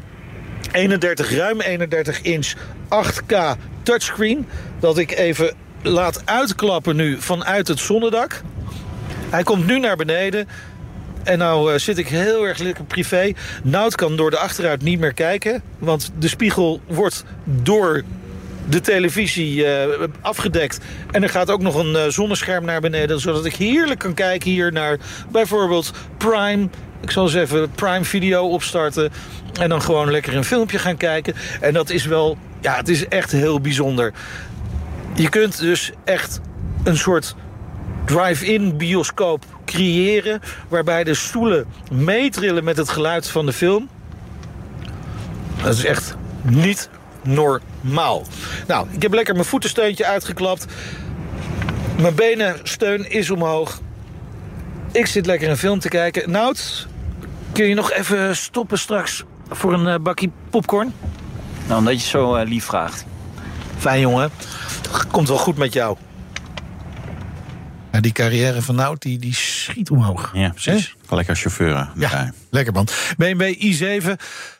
31, ruim 31 inch 8K touchscreen. Dat ik even laat uitklappen nu vanuit het zonnedak. Hij komt nu naar beneden. En nou eh, zit ik heel erg lekker privé. Nout kan door de achteruit niet meer kijken. Want de spiegel wordt door de televisie eh, afgedekt. En er gaat ook nog een eh, zonnescherm naar beneden. Zodat ik heerlijk kan kijken hier naar bijvoorbeeld Prime. Ik zal eens even Prime Video opstarten. En dan gewoon lekker een filmpje gaan kijken. En dat is wel... Ja, het is echt heel bijzonder. Je kunt dus echt een soort drive-in bioscoop creëren... waarbij de stoelen meetrillen met het geluid van de film. Dat is echt niet normaal. Nou, ik heb lekker mijn voetensteuntje uitgeklapt. Mijn benensteun is omhoog. Ik zit lekker een film te kijken. Nout, kun je nog even stoppen straks voor een eh, bakje popcorn? Nou, omdat je zo eh, lief vraagt. Fijn, jongen. Komt wel goed met jou. Ja, die carrière van Nout, die, die schiet omhoog. Ja, precies. Kan lekker chauffeuren. Ja, lekker man. BMW i7,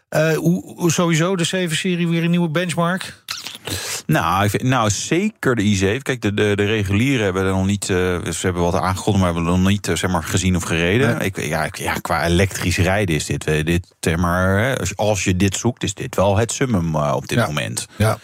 eh, hoe, sowieso de 7-serie weer een nieuwe benchmark? Nou, ik vind- nou, zeker de i7. Kijk, de, de, de regulieren hebben er nog niet. eh, ze hebben wat aangekondigd, maar hebben nog niet eh, zeg maar, gezien of gereden. Nee. Ik, ja, ja, qua elektrisch rijden is dit. dit zeg maar, als- je dit zoekt, is dit wel het summum op dit Ja. moment. Ja.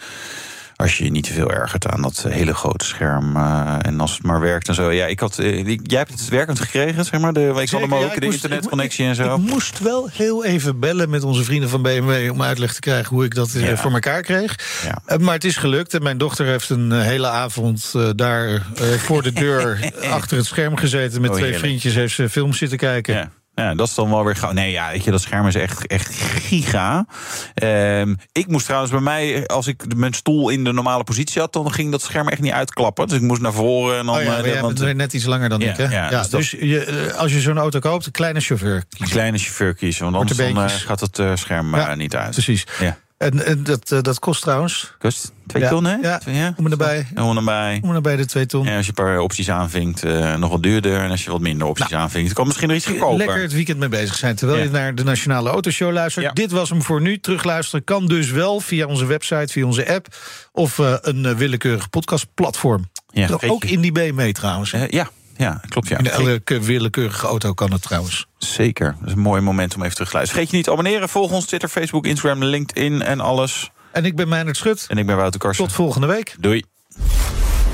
Als je je niet te veel ergert aan dat hele grote scherm. eh, en als het maar werkt en zo. Ja, ik had, eh, ik- jij hebt het werkend gekregen, zeg maar. De, ik had hem ook de internetconnectie en zo. Ik moest wel heel even bellen met onze vrienden van BMW... om uitleg te krijgen hoe ik dat eh, Ja. voor elkaar kreeg. Ja. Eh, maar het is gelukt. En mijn dochter heeft een eh, hele avond eh, daar eh, voor de deur... achter het scherm gezeten met Oh, twee vriendjes. Heeft ze films zitten kijken. Ja. Ja, dat is dan wel weer gauw. Nee, ja, weet je, dat scherm is echt, echt giga. Ehm, ik moest trouwens bij mij, als ik mijn stoel in de normale positie had, dan ging dat scherm echt niet uitklappen. Dus ik moest naar voren en dan. Oh ja, eh, want, bent net iets langer dan Ja, ik, hè? ja, Ja, dus dat- dus je, eh, als je zo'n auto koopt, een kleine chauffeur een kiezen. kleine chauffeur kiezen, want anders dan, eh, gaat het scherm niet uit. Precies. Ja. En, en dat, eh, dat kost trouwens... Kost twee Ja, ton, hè? ja. Twee, ja? Om erbij. Om erbij. Om en bij de twee ton. En als je een paar opties aanvinkt, eh, nog wat duurder. En als je wat minder opties aanvinkt, kan misschien nog iets goedkoper. Lekker het weekend mee bezig zijn. Terwijl Ja. je naar de Nationale Autoshow luistert. Dit was hem voor nu. Terugluisteren kan dus wel via onze website, via onze app. Of eh, een willekeurig podcastplatform. Ja, Ook- in die BMW trouwens. Eh, ja, ja, klopt. Ja. In elke willekeurige auto kan het trouwens. Zeker. Dat is een mooi moment om even terug te luisteren. Vergeet je niet te abonneren. Volg ons Twitter, Facebook, Instagram, LinkedIn en alles. En ik ben Meijnerd Schut. En ik ben Wouter Karsen. Tot volgende week. Doei.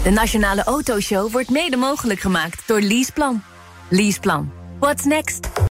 De Nationale Autoshow wordt mede mogelijk gemaakt door Leaseplan. Leaseplan. What's next?